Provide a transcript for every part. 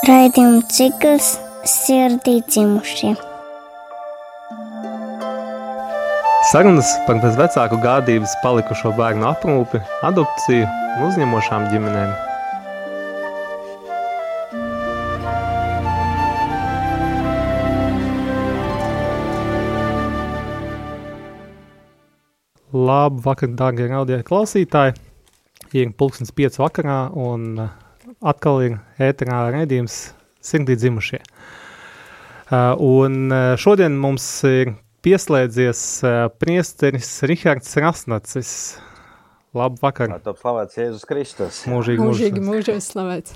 Raidījuma cikls sirdī dzimušie. Sarunas par bezvecāku gādības palikušo bērnu aprūpi, adopciju un uzņemošām ģimenēm. Labu vakaru, dārgie radio klausītāji! Ir pulkstens 5 vakarā un uh, atkal ir ēterā redzījums sirdī dzimušie. Uh, un uh, šodien mums ir pieslēdzies priesteris Rihards Rasnacis. Labu vakaru! Top slavēts Jēzus Kristus! Mūžīgi, mūžīgi, mūžīgi slavēts!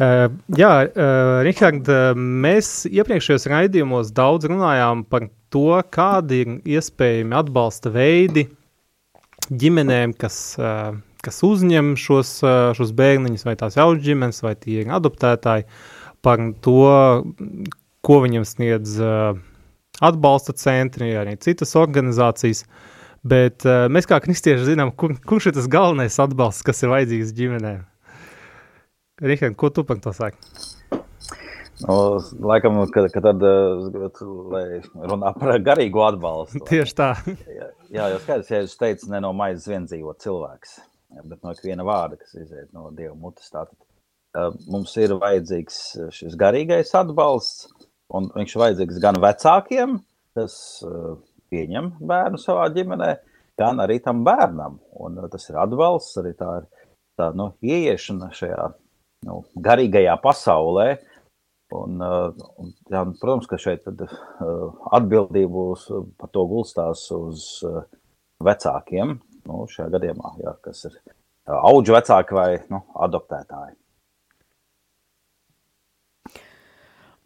Uh, jā, uh, Rihard, uh, mēs iepriekšējos raidījumos daudz runājām par to, kādi ir iespējami atbalsta veidi ģimenēm, kas, uh, kas uzņem šos, uh, šos bērniņus, vai tās jaunas ģimenes, vai tie ir adoptētāji, par to, ko viņam sniedz uh, atbalsta centri, arī citas organizācijas. Bet uh, mēs kā kristieši zinām, kur, kurš ir tas galvenais atbalsts, kas ir vajadzīgs ģimenēm. Rihard, ko tu par to saki? Nu, laikam, ka, ka tad, lai runā par garīgu atbalstu. Tieši tā. jā, jau skaidrs, ja jūs teicat, ne no maizes vien dzīvo cilvēks, bet no ikviena vārda, kas iziet no Dieva mutes. Tātad mums ir vajadzīgs šis garīgais atbalsts, un viņš ir vajadzīgs gan vecākiem, kas pieņem bērnu savā ģimenē, gan arī tam bērnam. Un tas ir atbalsts, arī tā ir tā, nu, ieiešana šajā nu, garīgajā pasaulē. Un, un, jā, protams, ka šeit tad, atbildība uz, par to gulstās uz vecākiem. Nu, šajā gadījumā, jā, kas ir augu vecāki vai nu, adoptētāji.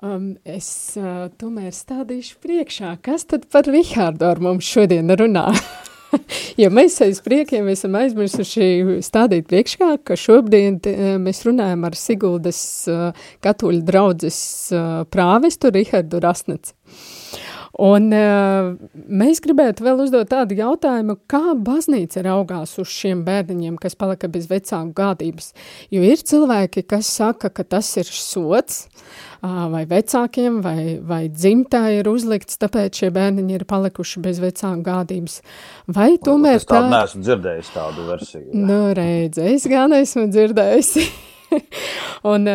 Um, es uh, tomēr stādīšu priekšā, kas tad par Rihārdu ar mums šodien runā. jo mēs aiz priekiem esam aizmirsuši stādīt priekšā, ka šobrīd mēs runājam ar Siguldas katoļu draudzes prāvestu Rihardu Rasneci. Un uh, mēs gribētu vēl uzdot tādu jautājumu, kā baznīca raugās uz šiem bērniņiem, kas palika bez vecāku gādības. Jo ir cilvēki, kas saka, ka tas ir sots, vai vecākiem, vai, vai dzimtā ir uzlikts, tāpēc šie bērniņi ir palikuši bez vecāku gādības. Vai tomēr tā... Es tādu neesmu dzirdējis tādu versiju. Nu, redz, es gan esmu dzirdējusi. un,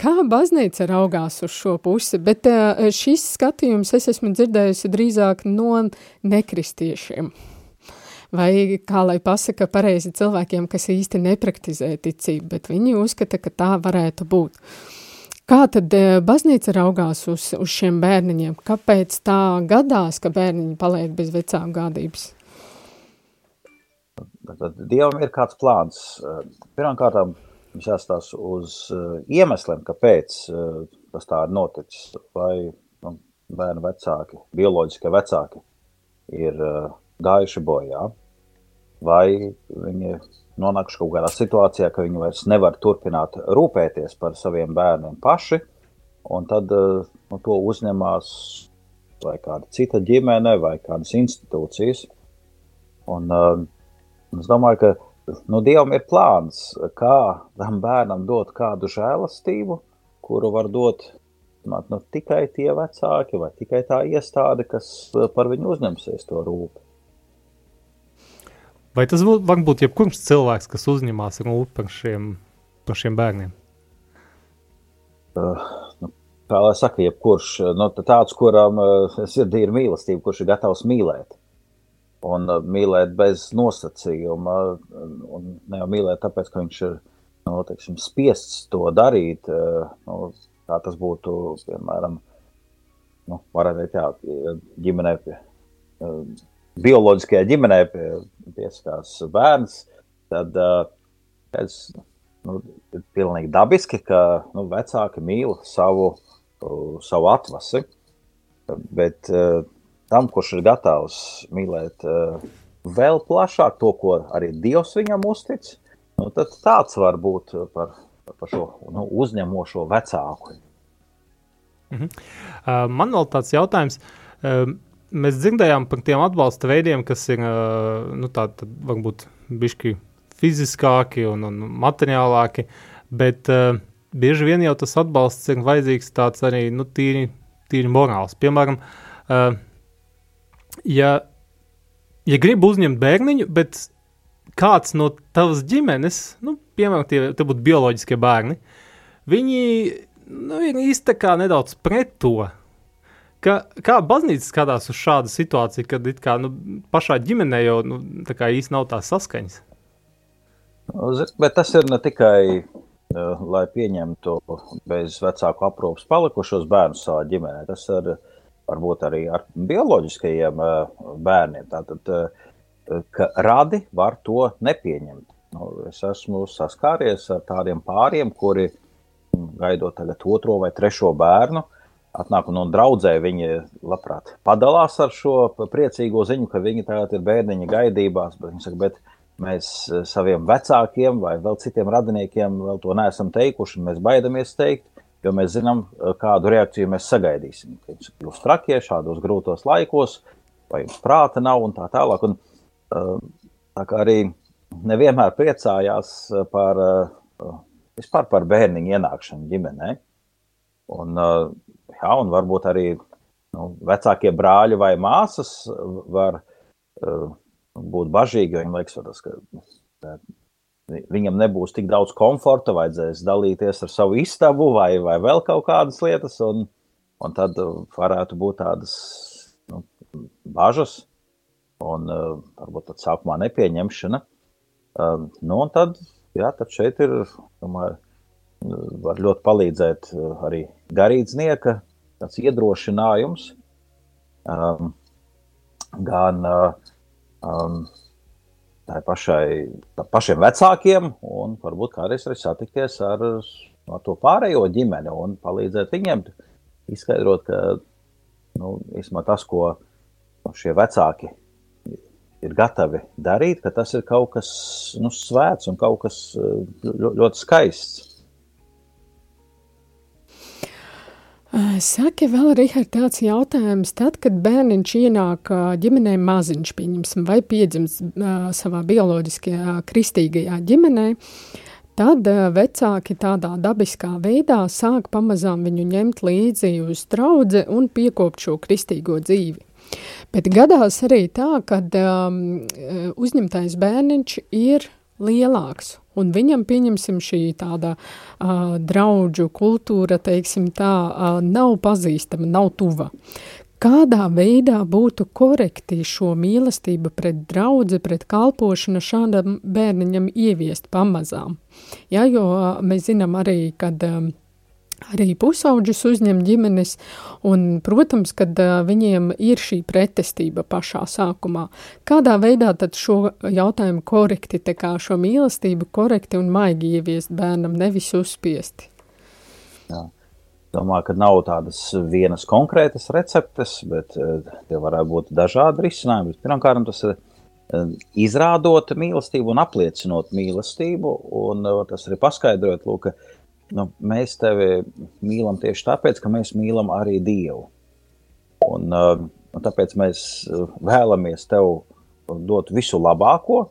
kā baznīca raugās uz šo pusi, bet šis skatījums es esmu dzirdējusi drīzāk no nekristiešiem. Vai kā lai pasaka pareizi cilvēkiem, kas īsti nepraktizē ticību, bet viņi uzskata, ka tā varētu būt. Kā tad baznīca raugās uz, uz šiem bērniņiem? Kāpēc tā gadās, ka bērniņi paliek bez vecāku gādības? Tad Dievam ir kāds plāns. Pirmkārt, Mums jāstāsta uz uh, iemesliem, kāpēc uh, tas tā ir noticis. Vai nu, bērnu vecāki, bioloģiskie vecāki ir uh, gājuši bojā, vai viņi nonākuši kaut kādā situācijā, ka viņi vairs nevar turpināt rūpēties par saviem bērniem paši, un tad nu, to uzņemās vai kāda cita ģimene vai kādas institūcijas. Un, uh, es domāju, ka nu, Dievam ir plāns, kā tam bērnam dot kādu žēlastību, kuru var dot nu, tikai tie vecāki vai tikai tā iestāde, kas eh, par viņu uzņemsies to rūpi. Vai tas var būt jebkurš cilvēks, kas uzņemās rūpi par šiem, par šiem bērniem? Uh, nu, kā lai saka, jebkurš nu, tāds, kuram uh, sirdī ir mīlestība, kurš ir gatavs mīlēt un uh, mīlēt bez nosacījuma. Un ne jau mīlēt, tāpēc, ka viņš ir nu, teiksim, spiests to darīt. Uh, nu, kā tas būtu, piemēram, nu, teikt, jā, ģimenē, pie, uh, bioloģiskajā ģimenē pie, pieskās bērns, tad es, nu, ir pilnīgi dabiski, ka nu, vecāki mīl savu, savu atvasi. Bet uh, tam, kurš ir gatavs mīlēt uh, vēl plašāk to, ko arī Dievs viņam uztic, nu, tad tāds var būt par, par šo nu, uzņemošo vecāku. -hmm. uh, man vēl tāds jautājums. Uh, mēs dzirdējām par tiem atbalsta veidiem, kas ir nu, tādi varbūt bišķi fiziskāki un, un materiālāki, bet uh, bieži vien jau tas atbalsts ir vajadzīgs tāds arī nu, tīri, tīri morāls. Piemēram, uh, ja, ja grib uzņemt bērniņu, bet kāds no tavas ģimenes, nu, piemēram, tie, tie būtu bioloģiskie bērni, viņi nu, ir īsti nedaudz pret to. Ka, kā baznīca skatās uz šādu situāciju, kad kā, nu, pašā ģimenē jau nu, īsti nav tās saskaņas? Bet tas ir ne tikai, uh, lai pieņemtu bez vecāku aprūpas palikušos bērnus savā ģimenē, tas ir varbūt arī ar bioloģiskajiem uh, bērniem. Tātad, uh, ka radi var to nepieņemt. Nu, es esmu saskāries ar tādiem pāriem, kuri gaidot tagad otro vai trešo bērnu, atnāk un no draudzē viņi labprāt padalās ar šo priecīgo ziņu, ka viņi tagad ir bērniņa gaidībās, bet viņi saka, bet mēs eh, saviem vecākiem vai vēl citiem radiniekiem vēl to neesam teikuši, mēs baidamies teikt, jo mēs zinām, eh, kādu reakciju mēs sagaidīsim. Jūs trakie šādos grūtos laikos, vai jums prāta nav un tā tālāk. Un, eh, tā kā arī nevienmēr priecājās par, vispār par bērniņu ienākšanu ģimenē. Un, jā, un varbūt arī nu, vecākie brāļi vai māsas var būt bažīgi, jo viņam liekas, tas, ka viņam nebūs tik daudz komforta, vajadzēs dalīties ar savu istabu vai, vai vēl kaut kādas lietas, un, un tad varētu būt tādas nu, bažas un uh, varbūt tad sākumā nepieņemšana. Uh, nu, un tad, jā, tad šeit ir, domāju, var ļoti palīdzēt arī garīdznieka tāds iedrošinājums um, gan tā pašai, tā pašiem vecākiem, un varbūt kādreiz arī satikties ar, ar to pārējo ģimeni un palīdzēt viņiem izskaidrot, ka nu, tas, ko šie vecāki ir gatavi darīt, ka tas ir kaut kas nu, svēts un kaut kas ļoti skaists. Saka, vēl Rihard, tāds jautājums, tad, kad bērniņš ienāk ģimenē maziņš, pieņemsim, vai piedzimst uh, savā bioloģiskajā kristīgajā ģimenē, tad vecāki tādā dabiskā veidā sāk pamazām viņu ņemt līdzi uz draudze un piekopt šo kristīgo dzīvi. Bet gadās arī tā, ka um, uzņemtais bērniņš ir lielāks. Un viņam, pieņemsim, šī tāda uh, draudžu kultūra, teiksim tā, uh, nav pazīstama, nav tuva. Kādā veidā būtu korekti šo mīlestību pret draudzi, pret kalpošanu šādam bērniņam ieviest pamazām? Ja, jo mēs zinām arī, kad um, arī pusauģus uzņem ģimenes, un, protams, kad viņiem ir šī pretestība pašā sākumā. Kādā veidā tad šo jautājumu korekti, tā kā šo mīlestību korekti un maigi ieviest bērnam, nevis uzspiesti? Jā. Domāju, ka nav tādas vienas konkrētas receptes, bet tie varētu būt dažādi risinājumi. Pirmkārt, tas ir izrādot mīlestību un apliecinot mīlestību, un tas arī paskaidrot, lūk, ka nu, mēs tevi mīlam tieši tāpēc, ka mēs mīlam arī Dievu. Un, uh, un tāpēc mēs uh, vēlamies tev dot visu labāko,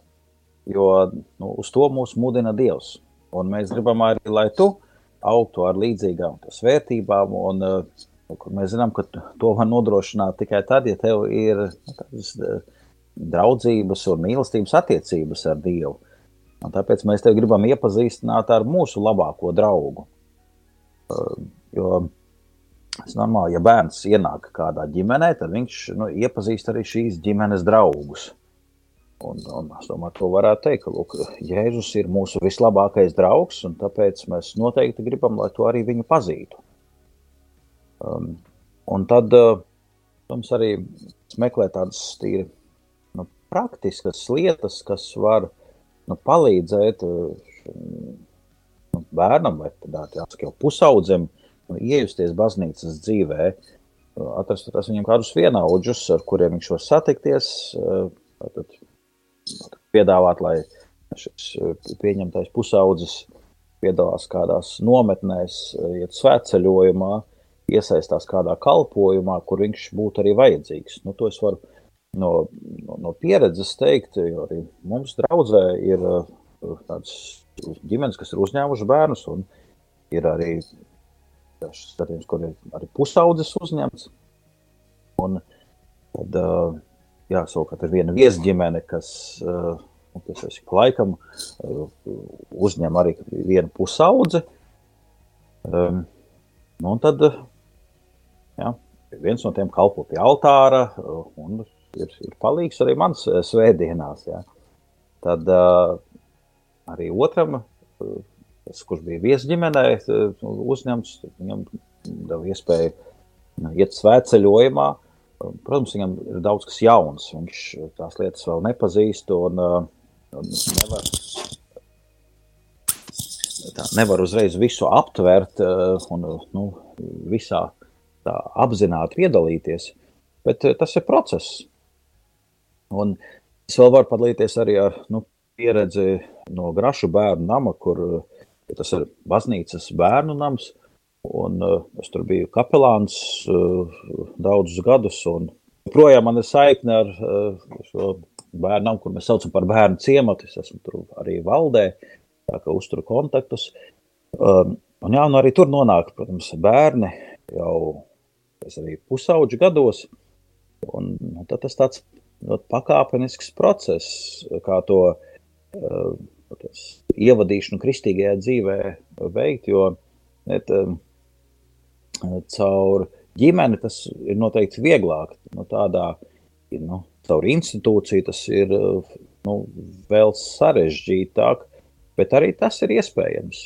jo nu, uz to mūs mudina Dievs. Un mēs gribam arī, lai tu augtu ar līdzīgām vērtībām. Un, uh, mēs zinām, ka to var nodrošināt tikai tad, ja tev ir nu, tādas draudzības un mīlestības attiecības ar Dievu. Un tāpēc mēs tevi gribam iepazīstināt ar mūsu labāko draugu. Jo tas ir normāli, ja bērns ienāk kādā ģimenē, tad viņš nu, iepazīst arī šīs ģimenes draugus. Un, un es domāju, to varētu teikt, ka lūk, Jēzus ir mūsu vislabākais draugs, un tāpēc mēs noteikti gribam, lai to arī viņu pazītu. Um, un tad uh, mums arī meklē tādas tīri nu, praktiskas lietas, kas var nu, palīdzēt nu, bērnam vai tādā jau pusaudzim nu, iejusties baznīcas dzīvē, atrast viņam kādus vienaudžus, ar kuriem viņš var satikties, tad, piedāvāt, lai šis pieņemtais pusaudzis piedalās kādās nometnēs, iet svētceļojumā, iesaistās kādā kalpojumā, kur viņš būtu arī vajadzīgs. Nu, to es varu no, no, no pieredzes teikt, jo arī mums draudzē ir uh, tāds ģimenes, kas ir uzņēmuši bērnus, un ir arī dažs gadījums, kur ir arī pusaudzes uzņemts. Un tad, uh, jā, savukārt ir viena viesģimene, kas, uh, kas ik laikam uzņem arī vienu pusaudzi. Um, nu, un tad, jā, viens no tiem kalpo pie altāra un ir, ir palīgs arī mans svētdienās, jā. Tad uh, arī otram, tas, kurš bija viesģimenē, uzņemts, viņam deva iespēju iet svētceļojumā. Protams, viņam ir daudz kas jauns, viņš tās lietas vēl nepazīst un, un nevar, tā, nevar uzreiz visu aptvert un nu, visā tā apzināti piedalīties, bet tas ir process. Un es vēl varu padalīties arī ar nu, pieredzi no Grašu bērnu nama, kur tas ir baznīcas bērnu nams. Un, uh, es tur biju kapelāns uh, daudzus gadus, un joprojām man ir saikne ar uh, šo bērnu, kur mēs saucam par bērnu ciematu. Es esmu tur arī valdē, tā kā uzturu kontaktus. Um, un, jā, un arī tur nonāk, protams, bērni jau arī pusauģu gados. Un, un tad tas tāds ļoti pakāpenisks process, kā to uh, ievadīšanu kristīgajā dzīvē veikt, jo et, um, caur ģimeni tas ir noteikti vieglāk. Nu, tādā, nu, caur institūciju tas ir nu, vēl sarežģītāk, bet arī tas ir iespējams.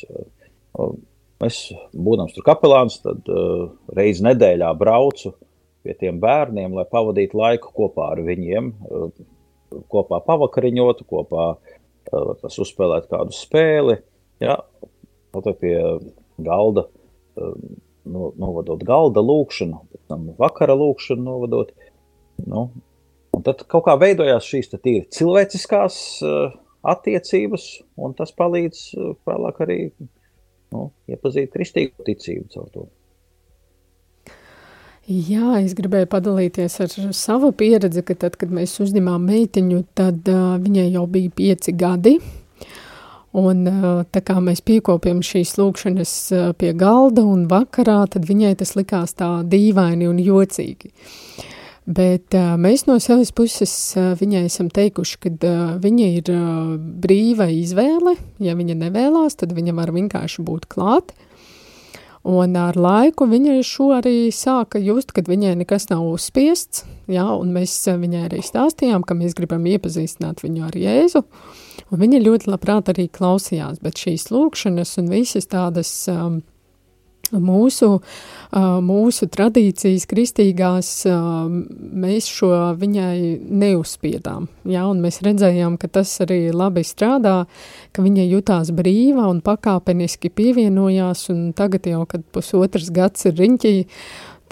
Es, būdams tur kapelāns, tad uh, reizi nedēļā braucu pie tiem bērniem, lai pavadītu laiku kopā ar viņiem, uh, kopā pavakariņotu, kopā tas uzspēlēt kādu spēli, ja, pie galda, no, novadot galda lūkšanu, pēc tam vakara lūkšanu novadot. Nu, un tad kaut kā veidojās šīs tīri cilvēciskās attiecības, un tas palīdz vēlāk arī nu, iepazīt kristīgo ticību caur to. Jā, es gribēju padalīties ar savu pieredzi, ka tad, kad mēs uzņēmām meitiņu, tad uh, viņai jau bija pieci gadi. Un uh, tā kā mēs piekopjam šīs lūkšanas uh, pie galda un vakarā, tad viņai tas likās tā dīvaini un jocīgi. Bet uh, mēs no savas puses uh, viņai esam teikuši, ka uh, viņa ir uh, brīva izvēle. Ja viņa nevēlās, tad viņa var vienkārši būt klāt. Un ar laiku viņa šo arī sāka just, kad viņai nekas nav uzspiests, jā, un mēs viņai arī stāstījām, ka mēs gribam iepazīstināt viņu ar Jēzu, un viņa ļoti labprāt arī klausījās, bet šīs lūkšanas un visas tādas um, mūsu, mūsu tradīcijas, kristīgās, mēs šo viņai neuzspiedām. Ja, mēs redzējām, ka tas arī labi strādā, ka viņa jutās brīva un pakāpeniski pievienojās, un tagad jau, kad pusotrs gads ir riņķī,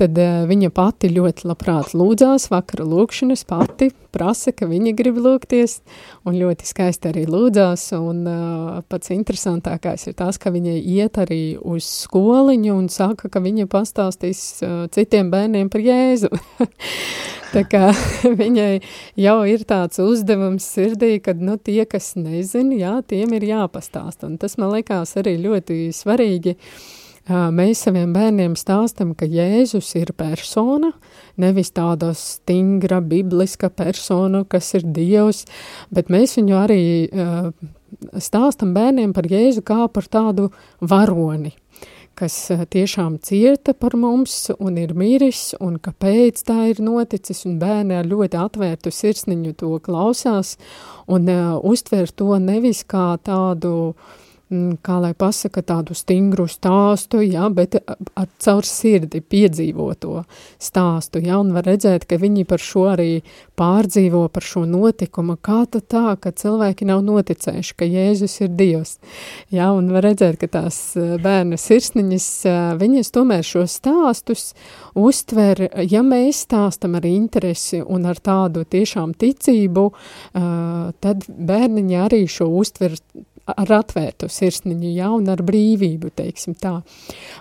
tad uh, viņa pati ļoti labprāt lūdzās, vakara lūkšanas pati prasa, ka viņa grib lūgties, un ļoti skaisti arī lūdzās, un uh, pats interesantākais ir tas, ka viņa iet arī uz skoliņu un saka, ka viņa pastāstīs uh, citiem bērniem par Jēzu. Tā kā viņai jau ir tāds uzdevums sirdī, ka nu, tie, kas nezina, jā, tiem ir jāpastāst. Un tas man likās arī ļoti svarīgi. Uh, mēs saviem bērniem stāstam, ka Jēzus ir persona, nevis tāda stingra, bibliska persona, kas ir Dievs, bet mēs viņu arī stāstam bērniem par Jēzu kā par tādu varoni kas tiešām cieta par mums un ir miris, un kāpēc tā ir noticis, un bērni ar ļoti atvērtu sirsniņu to klausās, un uh, uztver to nevis kā tādu uh, kā lai pasaka, tādu stingru stāstu, jā, bet ar caur sirdi piedzīvoto stāstu, jā, un var redzēt, ka viņi par šo arī pārdzīvo, par šo notikumu, kā tad tā, ka cilvēki nav noticējuši, ka Jēzus ir Dievs, jā, un var redzēt, ka tās bērna sirsniņas, viņas tomēr šo stāstus uztver, ja mēs stāstam ar interesi un ar tādu tiešām ticību, tad bērniņi arī šo uztver ar atvērtu sirsniņu, ja, un ar brīvību, teiksim tā.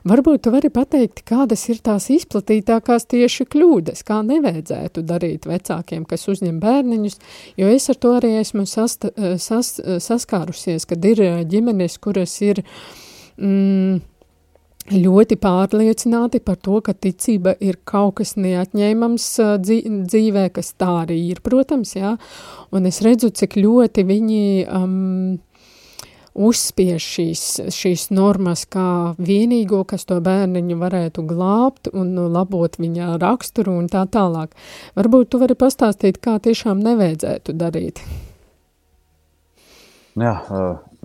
Varbūt tu vari pateikt, kādas ir tās izplatītākās tieši kļūdas, kā nevajadzētu darīt vecākiem, kas uzņem bērniņus, jo es ar to arī esmu sast, sas, saskārusies, kad ir ģimenes, kuras ir, mm, ļoti pārliecināti par to, ka ticība ir kaut kas neatņēmams dzīvē, kas tā arī ir, protams, jā, un es redzu, cik ļoti viņi um, uzspiež šīs, šīs normas kā vienīgo, kas to bērniņu varētu glābt un labot viņa raksturu un tā tālāk. Varbūt tu vari pastāstīt, kā tiešām nevajadzētu darīt. Jā,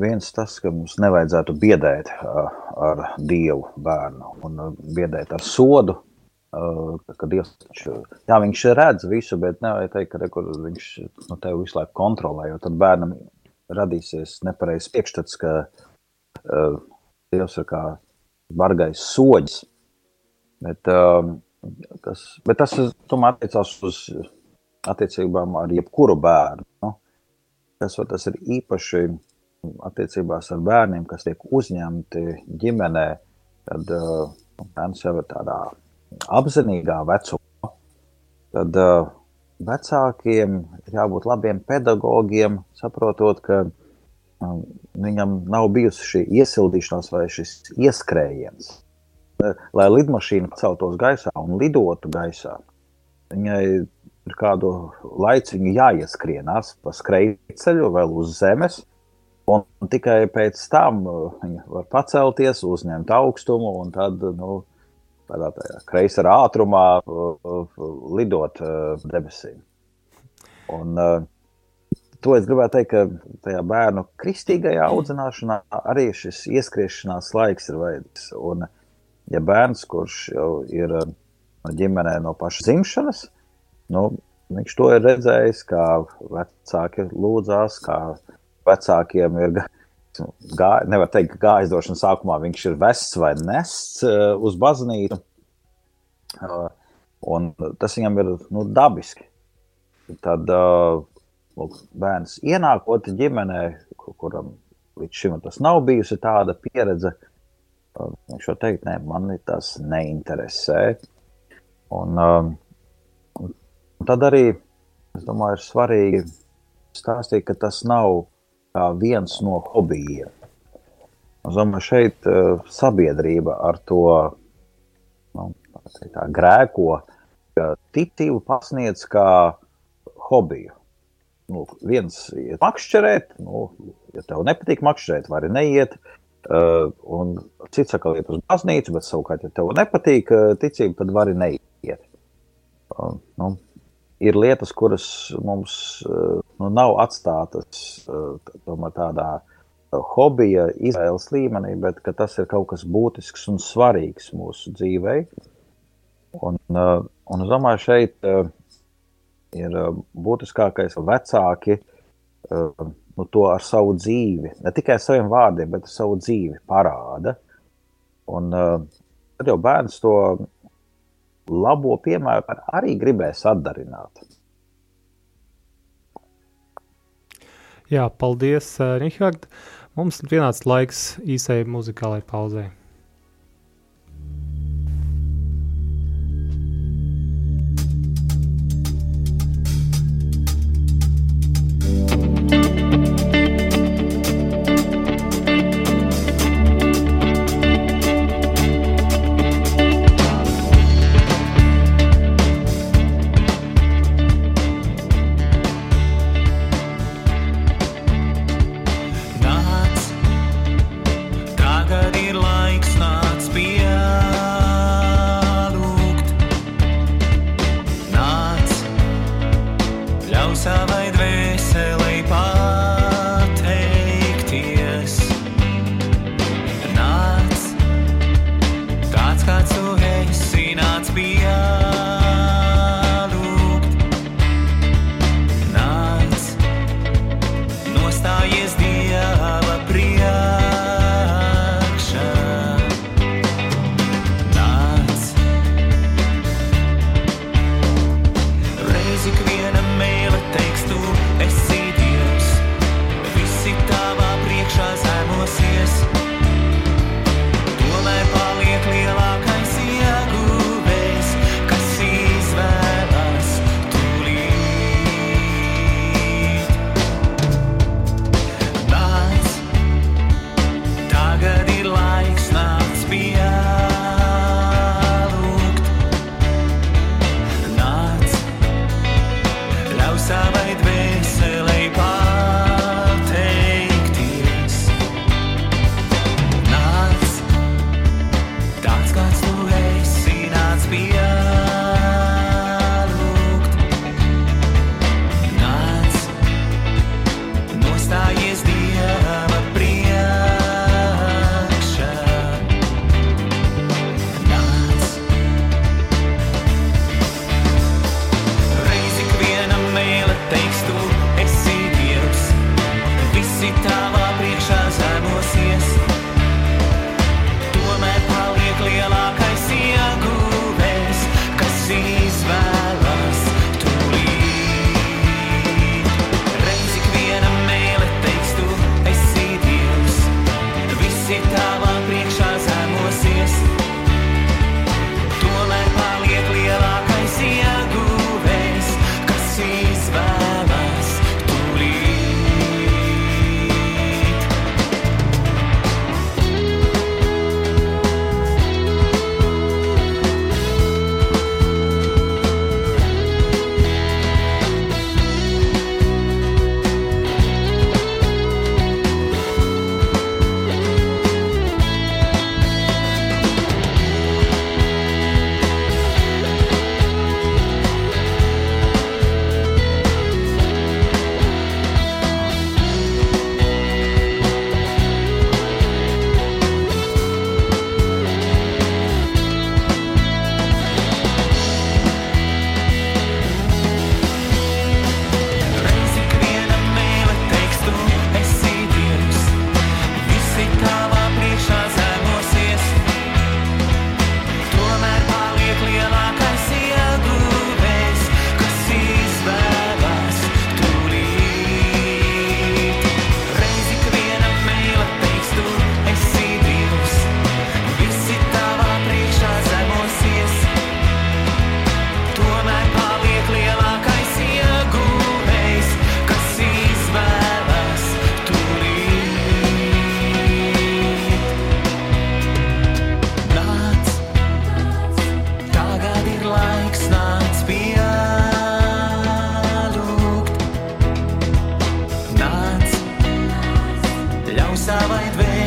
viens tas, ka mums nevajadzētu biedēt ar Dievu bērnu un biedēt ar sodu, ka Dievs taču, jā, viņš redz visu, bet nevajag teikt, ka rekur, viņš no tevi visu laiku kontrolē, jo tad bērnam radīsies nepareizs priekšstats, ka uh, Dievs ir kā bargais soģis. Bet, uh, kas, bet tas tomēr attiecās uz attiecībām ar jebkuru bērnu. Nu? Tas, tas ir īpaši attiecībās ar bērniem, kas tiek uzņemti ģimenē, kad uh, bērns jau ir tādā apzinīgā vecumā. Tad uh, vecākiem ir jābūt labiem pedagogiem, saprotot, ka um, viņam nav bijusi šī iesildīšanās vai šis ieskrējiens. Lai lidmašīna celtos gaisā un lidotu gaisā, viņai ir kādu laiciņu jāieskrienās pa skrejceļu vai uz zemes, un tikai pēc tam uh, viņa var pacelties, uzņemt augstumu un tad, nu, tādā kreisā ātrumā lidot debesīm. Un, to es gribētu teikt, ka tajā bērnu kristīgajā audzināšanā arī šis ieskriešanās laiks ir vajadzīgs. Un, ja bērns, kurš jau ir ģimenē no paša dzimšanas, nu, viņš to ir redzējis, kā vecāki lūdzās, kā vecākiem ir gā, nevar teikt, ka gājasdošanas sākumā viņš ir vests vai nests uh, uz baznīcu. Uh, un tas viņam ir nu, dabiski. Tad uh, lūk, bērns ienākot ģimenē, kuram līdz šim tas nav bijusi tāda pieredze, viņš var teikt, nē, man tas neinteresē. Un, un tad arī, es domāju, ir svarīgi stāstīt, ka tas nav kā viens no hobijiem. Es domāju, šeit uh, sabiedrība ar to nu, grēko, ka ticību pasniedz kā hobiju. Nu, viens ir makšķerēt, nu, ja tev nepatīk makšķerēt, vari neiet. Uh, un cits atkal iet uz baznīcu, bet savukārt, ja tev nepatīk uh, ticība, tad vari neiet. Uh, nu, ir lietas, kuras mums eh, nu, nav atstātas eh, tomēr, tādā eh, hobija izvēles līmenī, bet tas ir kaut kas būtisks un svarīgs mūsu dzīvē. Un, un es domāju, šeit ir būtiskākais vecāki nu, to ar savu dzīvi, ne tikai ar saviem vārdiem, bet ar savu dzīvi parāda. Un tad jau bērns to labo piemēru arī gribēs atdarināt. Jā, paldies, uh, Rihard. Mums ir pienācis laiks īsai muzikālai pauzei.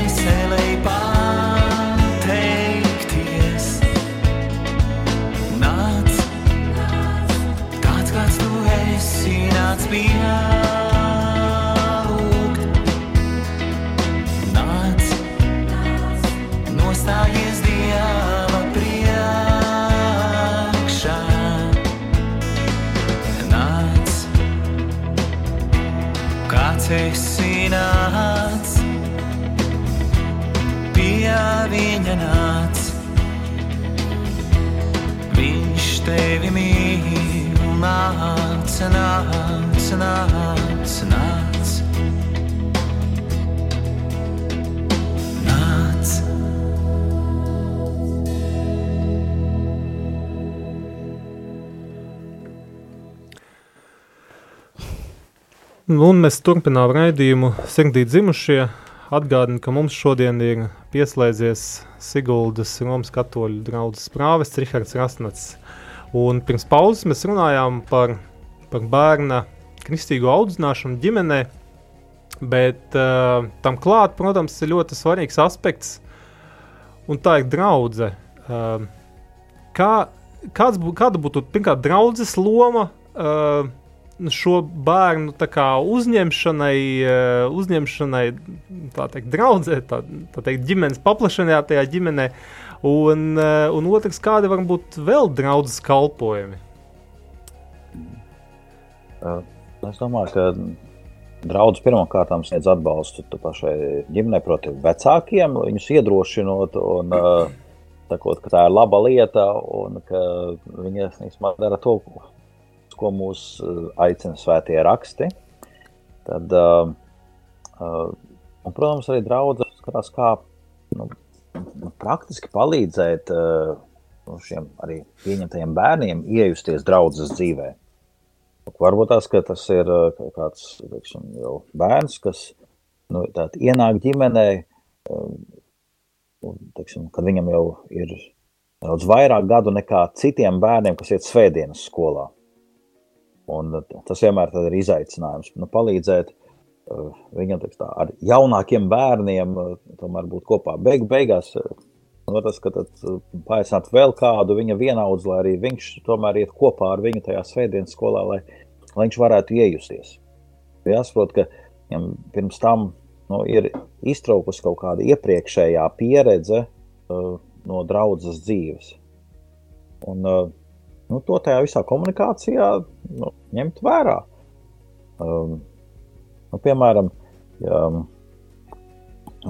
say by. Viņa nāc. Viņš tevi mīl, nāc, nāc, nāc, nāc. Nāc. Nu, Un mēs turpinām raidījumu Sengdīt dzimušie. Atgādinu, ka mums šodien ir pieslēdzies Siguldas Romas katoļu draudzes prāvests Rihards Rasnats. Un pirms pauzes mēs runājām par, par bērna kristīgo audzināšanu ģimenē, bet uh, tam klāt, protams, ir ļoti svarīgs aspekts, un tā ir draudze. Uh, kā, kāds kāda būtu pirmkārt draudzes loma uh, šo bērnu kā, uzņemšanai, uh, uzņemšanai tā teikt, draudzē, tā, tā teikt, ģimenes paplašanā tajā ģimenē, un, uh, un otrs, kādi var būt vēl draudzes kalpojumi? Uh, Es domāju, ka draugs pirmkārt sniedz atbalstu pašai ģimenei, proti, vecākiem, viņus iedrošinot un sakot, tā ir laba lieta un ka viņi dara to, ko mūs uh, aicina svētie raksti. Tad, uh, uh, un, protams, arī draudzes skatās, kā nu, nu, praktiski palīdzēt uh, šiem arī pieņemtajiem bērniem iejusties draudzes dzīvēm. Varbūt ka tas ir kāds teiksim, bērns, kas nu, ienāk ģimenē, teiksim, kad viņam jau ir daudz vairāk gadu nekā citiem bērniem, kas iet svētdienas skolā. Un tas vienmēr ir izaicinājums nu, palīdzēt uh, viņam tā, ar jaunākiem bērniem, uh, tomēr būt kopā. Beigu, beigās no tas, ka paaicināt vēl kādu viņa vienaudzi, lai arī viņš tomēr iet kopā ar viņu tajā svētdienas skolā, lai, lai viņš varētu iejusties. Jāsaprot, ka viņam pirms tam nu, ir iztraukusi kaut kāda iepriekšējā pieredze uh, no draudzes dzīves. Un, uh, nu, to tajā visā komunikācijā nu, ņemt vērā. Um, nu, piemēram, ja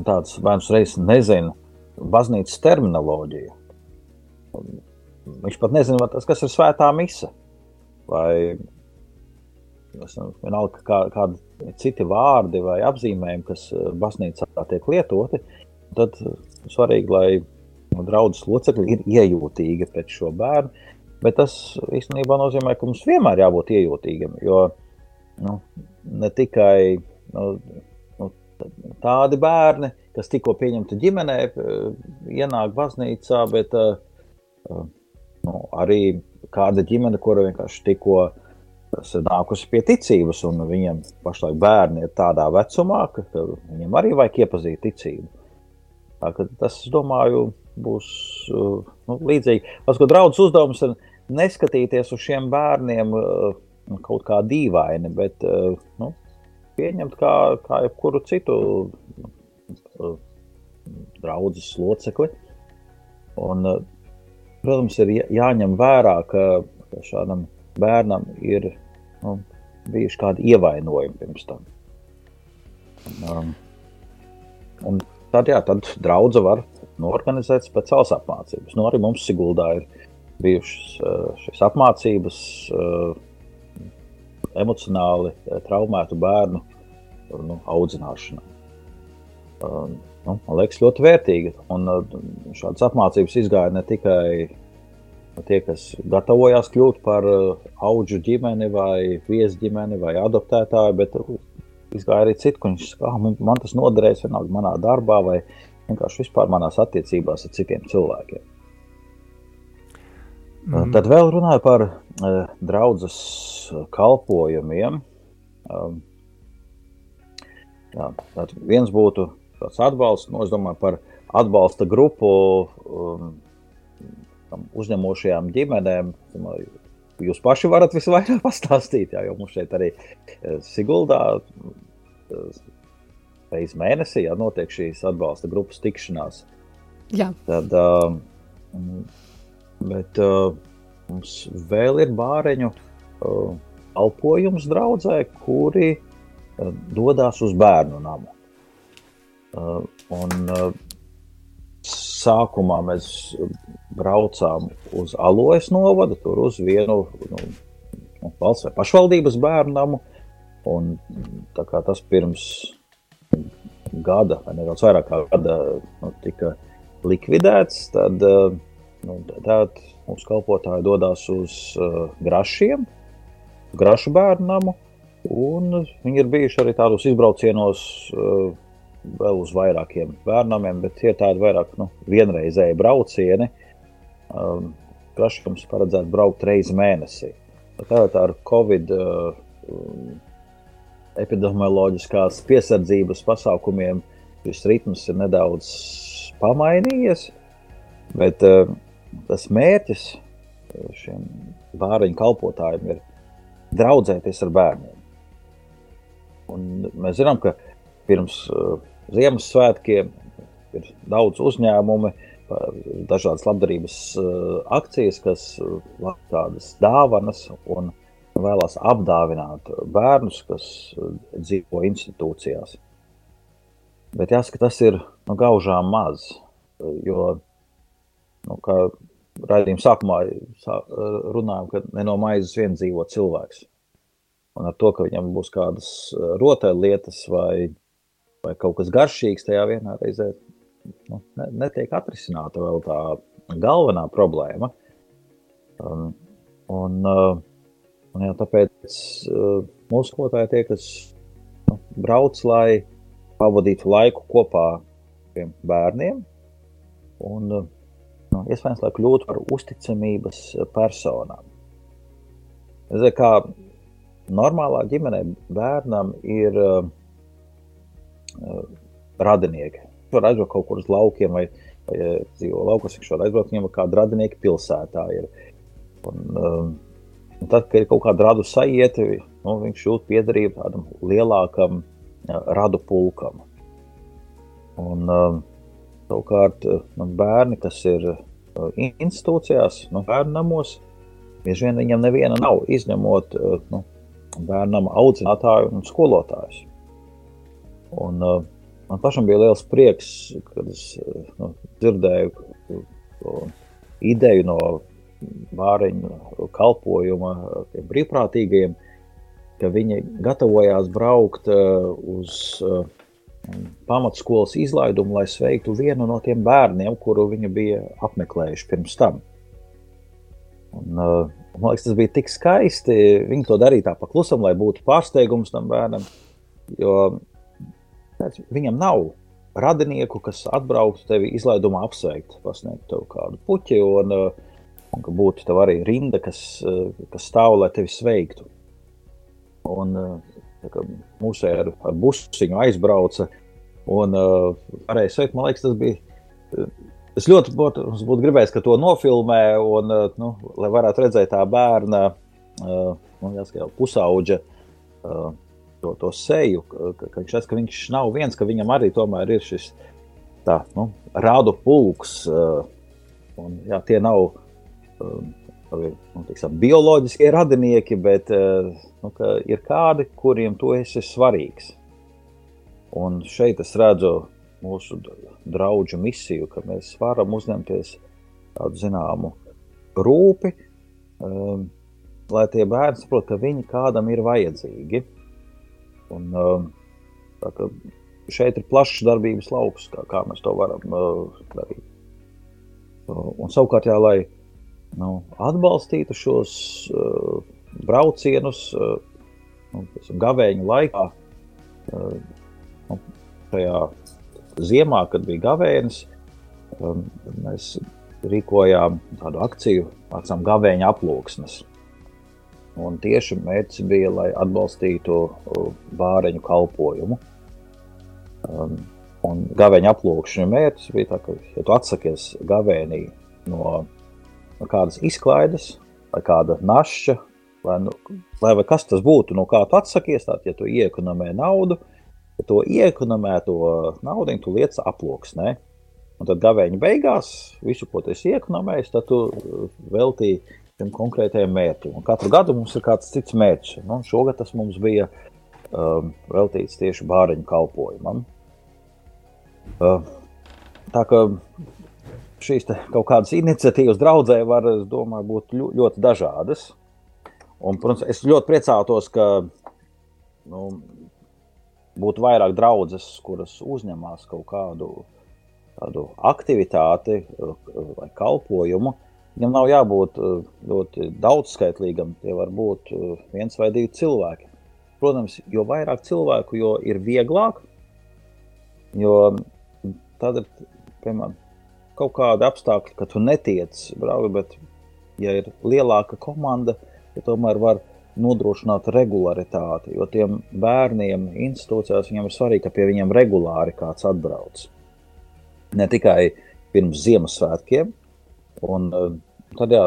tāds bērns reizes nezina, baznīcas terminoloģiju. Viņš pat nezina, tas, kas ir svētā mise. Vai vienalga, kā, kādi citi vārdi vai apzīmējumi, kas baznīcā tiek lietoti, tad svarīgi, lai draudzes locekļi ir iejūtīgi pret šo bērnu. Bet tas īstenībā nozīmē, ka mums vienmēr jābūt iejūtīgiem. Jo nu, ne tikai nu, nu, tādi bērni, kas tikko pieņemti ģimenē, ienāk baznīcā, bet nu, arī kāda ģimene, kura vienkārši tikko nākusi pie ticības, un viņiem pašlaik bērni ir tādā vecumā, ka, viņiem arī vajag iepazīt ticību. Tā, tas, es domāju, būs nu, līdzīgi. Pats, ko draudzes uzdevums ir neskatīties uz šiem bērniem kaut kā dīvaini, bet nu, pieņemt kā, kā jebkuru citu draudzes locekli. Un, protams, ir jāņem vērā, ka šādam bērnam ir nu, bijuši kādi ievainojumi pirms tam. Um, un tad, jā, tad draudze var norganizēt speciālas apmācības. Nu, arī mums Siguldā ir bijušas šīs apmācības emocionāli traumētu bērnu nu, audzināšanai. Um, nu, man liekas, ļoti vērtīga. Un šādas apmācības izgāja ne tikai tie, kas gatavojās kļūt par augu ģimeni, vai viesu ģimeni, vai adoptētāju, bet izgāja arī citi, kurš ah, man, man tas noderēs vienalga manā darbā, vai vienkārši vispār manās attiecībās ar citiem cilvēkiem. Mm. Tad vēl runāju par uh, draudzes kalpojumiem. Um, jā, viens būtu tāds atbalsts. Nu, es domāju par atbalsta grupu um, uzņemošajām ģimenēm. Jūs paši varat visvairāk pastāstīt, jā, jo mums šeit arī Siguldā reizes mēnesī jā, notiek šīs atbalsta grupas tikšanās. Jā. Tad, uh, bet uh, mums vēl ir bāreņu uh, alpojums draudzē, kuri uh, dodas uz bērnu namu. Uh, un, uh, sākumā mēs braucām uz Alojas novadu, tur uz vienu nu, nu valsts vai pašvaldības bērnu namu. Un, tas pirms gada, vai nedaudz vairāk kā gada, nu, tika likvidēts. Tad nu, tād, mūsu kalpotāji dodas uz uh, grašiem, grašu bērnu namu. Viņi ir bijuši arī tādos izbraucienos uh, vēl uz vairākiem bērniem, bet tie ir tādi vairāk nu, vienreizēji braucieni. Um, Grašams paredzētu braukt reizi mēnesī. Tātad ar Covid uh, epidemioloģiskās piesardzības pasākumiem šis ritms ir nedaudz pamainījies, bet uh, tas mērķis šiem bāriņu kalpotājiem ir draudzēties ar bērniem. Un mēs zinām, ka pirms uh, Ziemassvētkiem ir daudz uzņēmumu, dažādas labdarības uh, akcijas, kas tādas dāvanas un vēlās apdāvināt bērnus, kas dzīvo institūcijās. Bet jāsaka, tas ir nu, gaužām maz, jo, nu, kā raidījuma sākumā sā, runājām, ka ne no maizes vien dzīvo cilvēks. Un ar to, ka viņam būs kādas rotaļlietas vai, vai kaut kas garšīgs tajā vienā reizē, nu, netiek atrisināta vēl tā galvenā problēma. Um, un, uh, un jā, tāpēc uh, mūsu skolotāji tie, kas nu, brauc, lai pavadītu laiku kopā ar bērniem, un uh, nu, iespējams, lai kļūtu par uzticamības personām. Zinu, kā normālā ģimenē bērnam ir uh, radinieki var aizbraukt kaut kur uz laukiem, vai, vai dzīvo laukos, viņš var aizbraukt viņam kāda radinieka pilsētā. Ir. Un, um, un tad, kad ir kaut kāda radu sajieta, nu, viņš jūt piedarību tādam lielākam uh, radu pulkam. Un, um, savukārt, bērni, kas ir uh, institūcijās, nu, bērnu namos, bieži vien viņam neviena nav, izņemot uh, nu, bērnam audzinātāju un skolotājus. Un, uh, man pašam bija liels prieks, kad es nu, dzirdēju to ideju no bāriņu kalpojuma brīvprātīgajiem, ka viņi gatavojās braukt uh, uz uh, pamatskolas izlaidumu, lai sveiktu vienu no tiem bērniem, kuru viņi bija apmeklējuši pirms tam. Un, uh, man liekas, tas bija tik skaisti. Viņi to darīja tā paklusam, lai būtu pārsteigums tam bērnam. Jo Viņam nav radinieku, kas atbrauktu tevi izlaidumā apsveikt, pasniegt tev kādu puķi, un, uh, un ka būtu tev arī rinda, kas, uh, kas stāv, lai tevi sveiktu. Un mūsu ar, ar busiņu aizbrauca un varēja sveikt. Man liekas, tas bija. Es ļoti būtu, būtu gribējis, ka to nofilmē, un, nu, lai varētu redzēt tā bērna, nu, jāsaka, pusauģa to, to seju, ka, ka redz, ka viņš nav viens, ka viņam arī ir šis tā, nu, rādu pulks. Uh, un, jā, tie nav um, nu, tiksim, bioloģiskie radinieki, bet uh, nu, ir kādi, kuriem tu esi svarīgs. Un šeit es redzu mūsu draugu misiju, ka mēs varam uzņemties tādu zināmu rūpi, um, lai tie bērni saprotu, ka viņi kādam ir vajadzīgi. Un, um, tā, šeit ir plašs darbības lauks, kā, kā mēs to varam uh, darīt. Un, savukārt, jā, lai nu, atbalstītu šos uh, braucienus uh, nu, gavēņa laikā, uh, nu, šajā ziemā, kad bija gavēnis, um, mēs rīkojām tādu akciju, mācām gavēņa aploksnes. Un tieši mērķis bija, lai atbalstītu bāreņu kalpojumu. Um, un gaveņa aplūkšana mērķis bija tāds, ka, ja tu atsakies gavēnī no, no kādas izklaides vai kāda našķa, vai, nu, vai kas tas būtu, no kā tu atsakies, tad, ja tu iekonomē naudu, ja to iekonomēto naudu tu liec aploksnē. Un tad gavēņa beigās visu, ko tu esi iekonomējis, tad tu veltīji šim konkrētajam mērķim. Un katru gadu mums ir kāds cits mērķis. Nu, šogad tas mums bija um, veltīts tieši bāriņu kalpojumam. Uh, tā kā šīs kaut kādas iniciatīvas draudzē var, es domāju, būt ļoti dažādas. Un, protams, es ļoti priecātos, ka nu, būtu vairāk draudzes, kuras uzņemās kaut kādu tādu aktivitāti vai kalpojumu. Viņam nav jābūt ļoti daudzskaitlīgam, tie var būt viens vai divi cilvēki. Protams, jo vairāk cilvēku, jo ir vieglāk, jo tad ir, piemēram, kaut kādi apstākļi, ka tu netiec braukt, bet, ja ir lielāka komanda, ja tomēr var nodrošināt regularitāti, jo tiem bērniem institūcijās viņiem ir svarīgi, ka pie viņiem regulāri kāds atbrauc. Ne tikai pirms Ziemassvētkiem, un eh, tad, jā,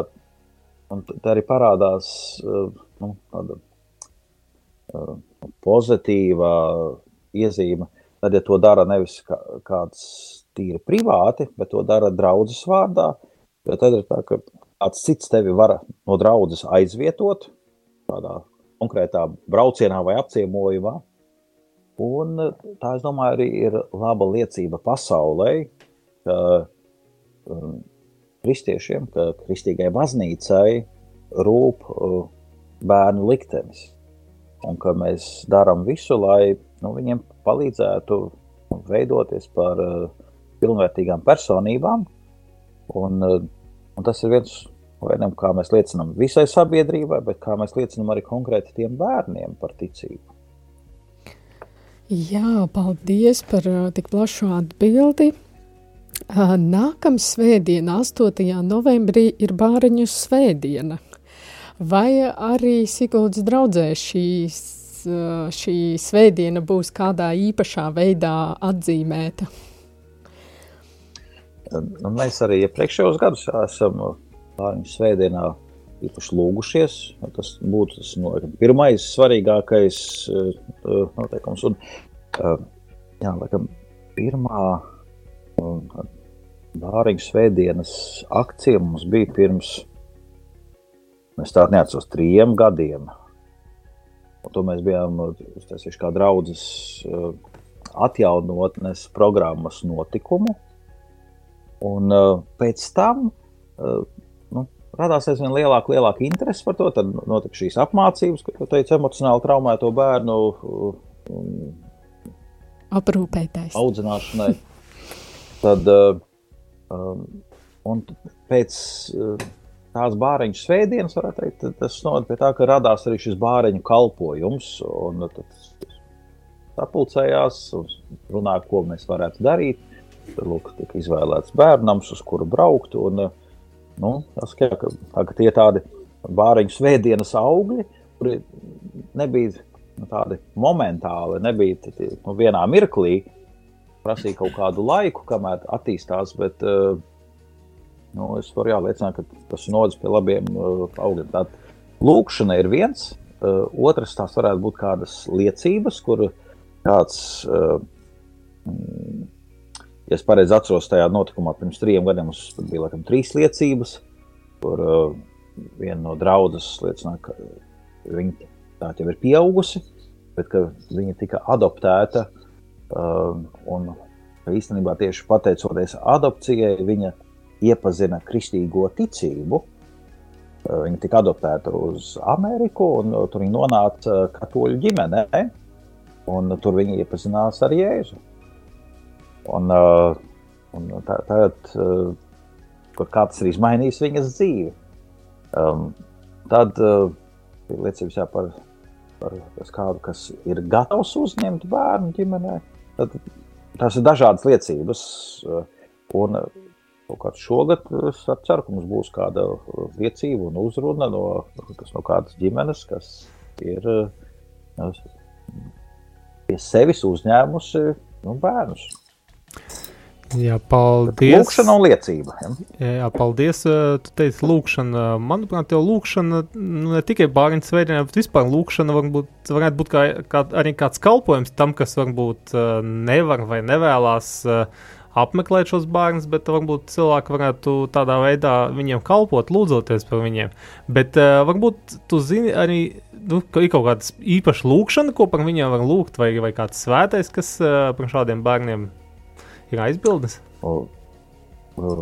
un tad arī parādās eh, nu, tāda uh, pozitīva iezīme. Tad, ja to dara nevis kā, kāds tīri privāti, bet to dara draudzes vārdā. Tad ir tā, ka kāds cits tevi var no draudzes aizvietot kādā konkrētā braucienā vai apciemojumā. Un tā, es domāju, arī ir laba liecība pasaulē, ka um, kristiešiem, ka kristīgai baznīcai rūp uh, bērnu liktenis. Un ka mēs darām visu, lai nu, viņiem palīdzētu veidoties par uh, pilnvērtīgām personībām. Un, eh, un tas ir viens no kā mēs liecinām visai sabiedrībai, bet kā mēs liecinām arī konkrēti tiem bērniem par ticību. Jā, paldies par uh, tik plašu atbildi. Uh, Nākamā svētdiena, 8. novembrī, ir bāriņu svētdiena. Vai arī Siguldas draudzē šīs, uh, šī svētdiena būs kādā īpašā veidā atzīmēta? Nu, mēs arī iepriekšējos gados esam pārņu svētdienā īpaši lūgušies. Tas būtu tas no, pirmais svarīgākais uh, noteikums. Un, uh, jā, laikam, pirmā uh, bāriņu svētdienas akcija mums bija pirms, es tādu neatceros, trījiem gadiem. Un to mēs bijām uztaisījuši kā draudzes atjaunotnes programmas notikumu. Un uh, pēc tam uh, nu, radās aizvien lielāka, lielāka interese par to. Tad notika šīs apmācības, ko teicu, emocionāli traumēto bērnu um, aprūpētājs. Audzināšanai. Tad, uh, um, pēc uh, tās bāriņu svētdienas, varētu teikt, tas novada pie tā, ka radās arī šis bāriņu kalpojums. Un tad sapulcējās un runāja, ko mēs varētu darīt. Lūk, tika izvēlēts bērnams, uz kuru braukt. Un, nu, tas, ka, ka tie tādi bāriņu svētdienas augļi, kuri nebija nu, tādi momentāli, nebija nu, vienā mirklī, prasīja kaut kādu laiku, kamēr attīstās. Bet, nu, es varu jāliecināt, ka tas nodas pie labiem augļiem. Tātad lūkšana ir viens, otrs tās varētu būt kādas liecības, kur kāds ja es pareizi atceros, tajā notikumā pirms trim gadiem mums bija laikam, trīs liecības, kur uh, viena no draudzes liecināja, ka viņa tā jau ir pieaugusi, bet viņa tika adoptēta. Uh, un īstenībā tieši pateicoties adopcijai, viņa iepazina kristīgo ticību. Uh, viņa tika adoptēta uz Ameriku, un uh, tur viņa nonāca katoļu ģimenē. Un tur viņa iepazinās ar Jēzu. Un, uh, un tā, tagad, uh, kur kāds ir izmainījis viņas dzīvi, um, tad uh, ir liecības jā, par, par kādu, kas ir gatavs uzņemt bērnu ģimenē. Tad, tās ir dažādas liecības. Uh, un, Šogad es ceru, ka mums būs kāda liecība un uzruna no, no kādas ģimenes, kas ir uh, pie sevis uzņēmusi nu, bērnus. Jā, paldies. Lūkšana un liecība. Ja? Jā, paldies. Tu teici, lūkšana. Manuprāt, jau lūkšana nu, ne tikai bāriņu svētdienā, bet vispār lūkšana varbūt, varētu būt kā, kā, arī kāds kalpojums tam, kas varbūt nevar vai nevēlas apmeklēt šos bērnus, bet varbūt cilvēki varētu tādā veidā viņiem kalpot, lūdzoties par viņiem. Bet uh, varbūt tu zini arī, nu, ka ir kaut kāda īpaša lūkšana, ko par viņiem var lūgt, vai, vai kāds svētais, kas uh, par šādiem bērniem ir aizbildnis. O, o.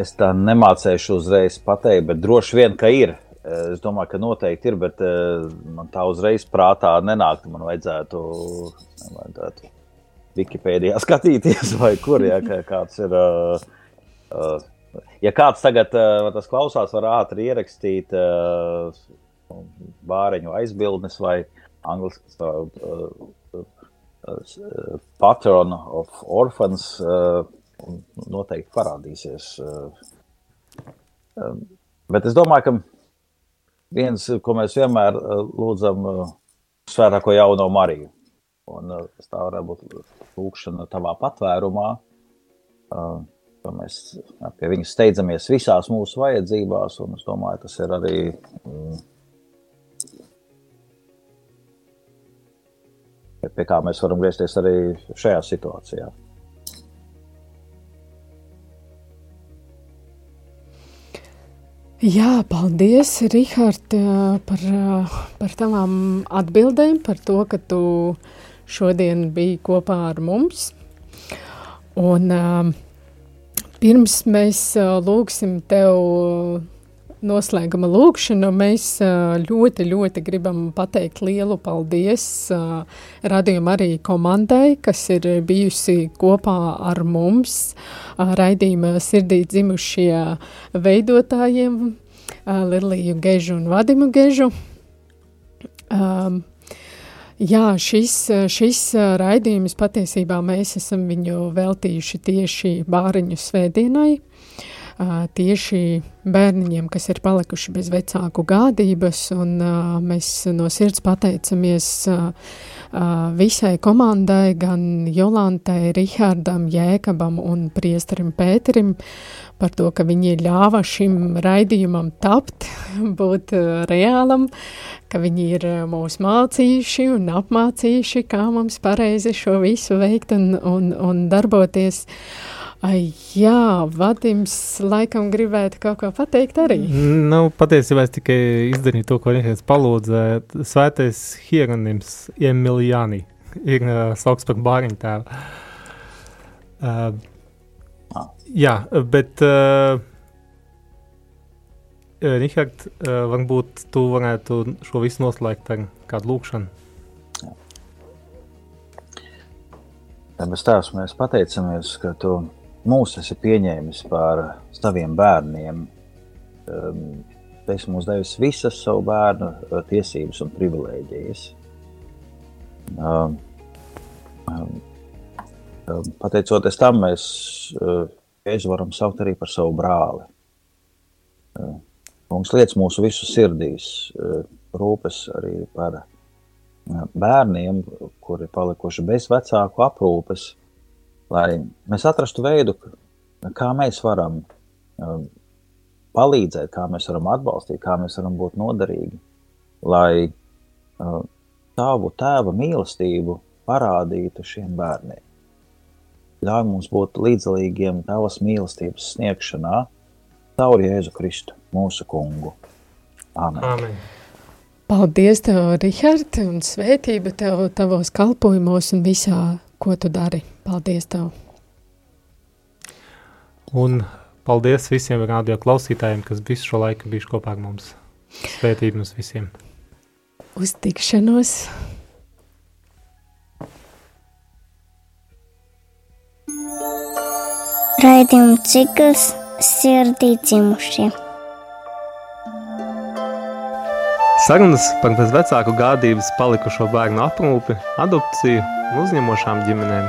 Es tā nemācēšu uzreiz pateikt, bet droši vien, ka ir. Es domāju, ka noteikti ir, bet uh, man tā uzreiz prātā nenāk. Man vajadzētu, vajadzētu Wikipēdijā skatīties, vai kur ja, kāds ir. Uh, uh, ja kāds tagad uh, tas klausās, var ātri ierakstīt uh, bāriņu aizbildnis vai angļuiski uh, patron of orphans. Uh, noteikti parādīsies. Uh, um, bet es domāju, ka viens, ko mēs vienmēr uh, lūdzam, svētāko jauno Mariju. Un tā varētu būt lūkšana tavā patvērumā, ka mēs pie viņas steidzamies visās mūsu vajadzībās, un es domāju, tas ir arī mm, pie kā mēs varam griezties arī šajā situācijā. Jā, paldies, Rihard, par, par tavām atbildēm, par to, ka tu šodien biji kopā ar mums. Un pirms mēs lūgsim tev noslēguma lūkšanu, mēs ļoti, ļoti gribam pateikt lielu paldies radījuma arī komandai, kas ir bijusi kopā ar mums, raidījuma sirdī dzimušie veidotājiem, Liliju Gežu un Vadimu Gežu. Um, Jā, šis, šis raidījums patiesībā mēs esam viņu veltījuši tieši bāriņu svētdienai, tieši bērniņiem, kas ir palikuši bez vecāku gādības, un mēs no sirds pateicamies visai komandai, gan Jolantai, Rihardam, Jēkabam un priesterim Pēterim par to, ka viņi ļāva šim raidījumam tapt, būt reālam, ka viņi ir mūs mācījuši un apmācījuši, kā mums pareizi šo visu veikt un, un, un darboties. Uh, Ai, jā, Vadims laikam gribētu kaut ko pateikt arī. Nu, patiesībā es tikai izdarīju to, ko viņš palūdza. Svētais Hieronyms Emiljāni ir uh, saukts par bāriņu tēvu. Uh, jā, bet uh, Rihard, uh, varbūt tu varētu šo visu noslēgt ar kādu lūkšanu. Debes Tēvs, mēs pateicamies, ka Tu mūs esi pieņēmis par saviem bērniem. Um, tu esi mums devis visas savu bērnu uh, tiesības un privilēģijas. Um, um, pateicoties tam, mēs uh, Jēzu varam saukt arī par savu brāli. Mums liekas mūsu visu sirdīs, uh, rūpes arī par bērniem, kuri palikuši bez vecāku aprūpes, lai mēs atrastu veidu, kā mēs varam um, palīdzēt, kā mēs varam atbalstīt, kā mēs varam būt noderīgi, lai tavu tēva mīlestību parādītu šiem bērniem. Ļauj mums būt līdzdalīgiem tavas mīlestības sniegšanā caur Jēzu Kristu, mūsu kungu. Amen. Amen. Paldies, tev, Rihard, un svētība tev tavos kalpojumos un visā ko tu dari. Paldies tev! Un paldies visiem radio klausītājiem, kas visu šo laiku bijuši kopā ar mums. Svētību mums visiem! Uz tikšanos! Raidījuma cikls sirdī dzimušie. Sarunas par bezvecāku gādības palikušo bērnu aprūpi, adopciju un uzņemošām ģimenēm.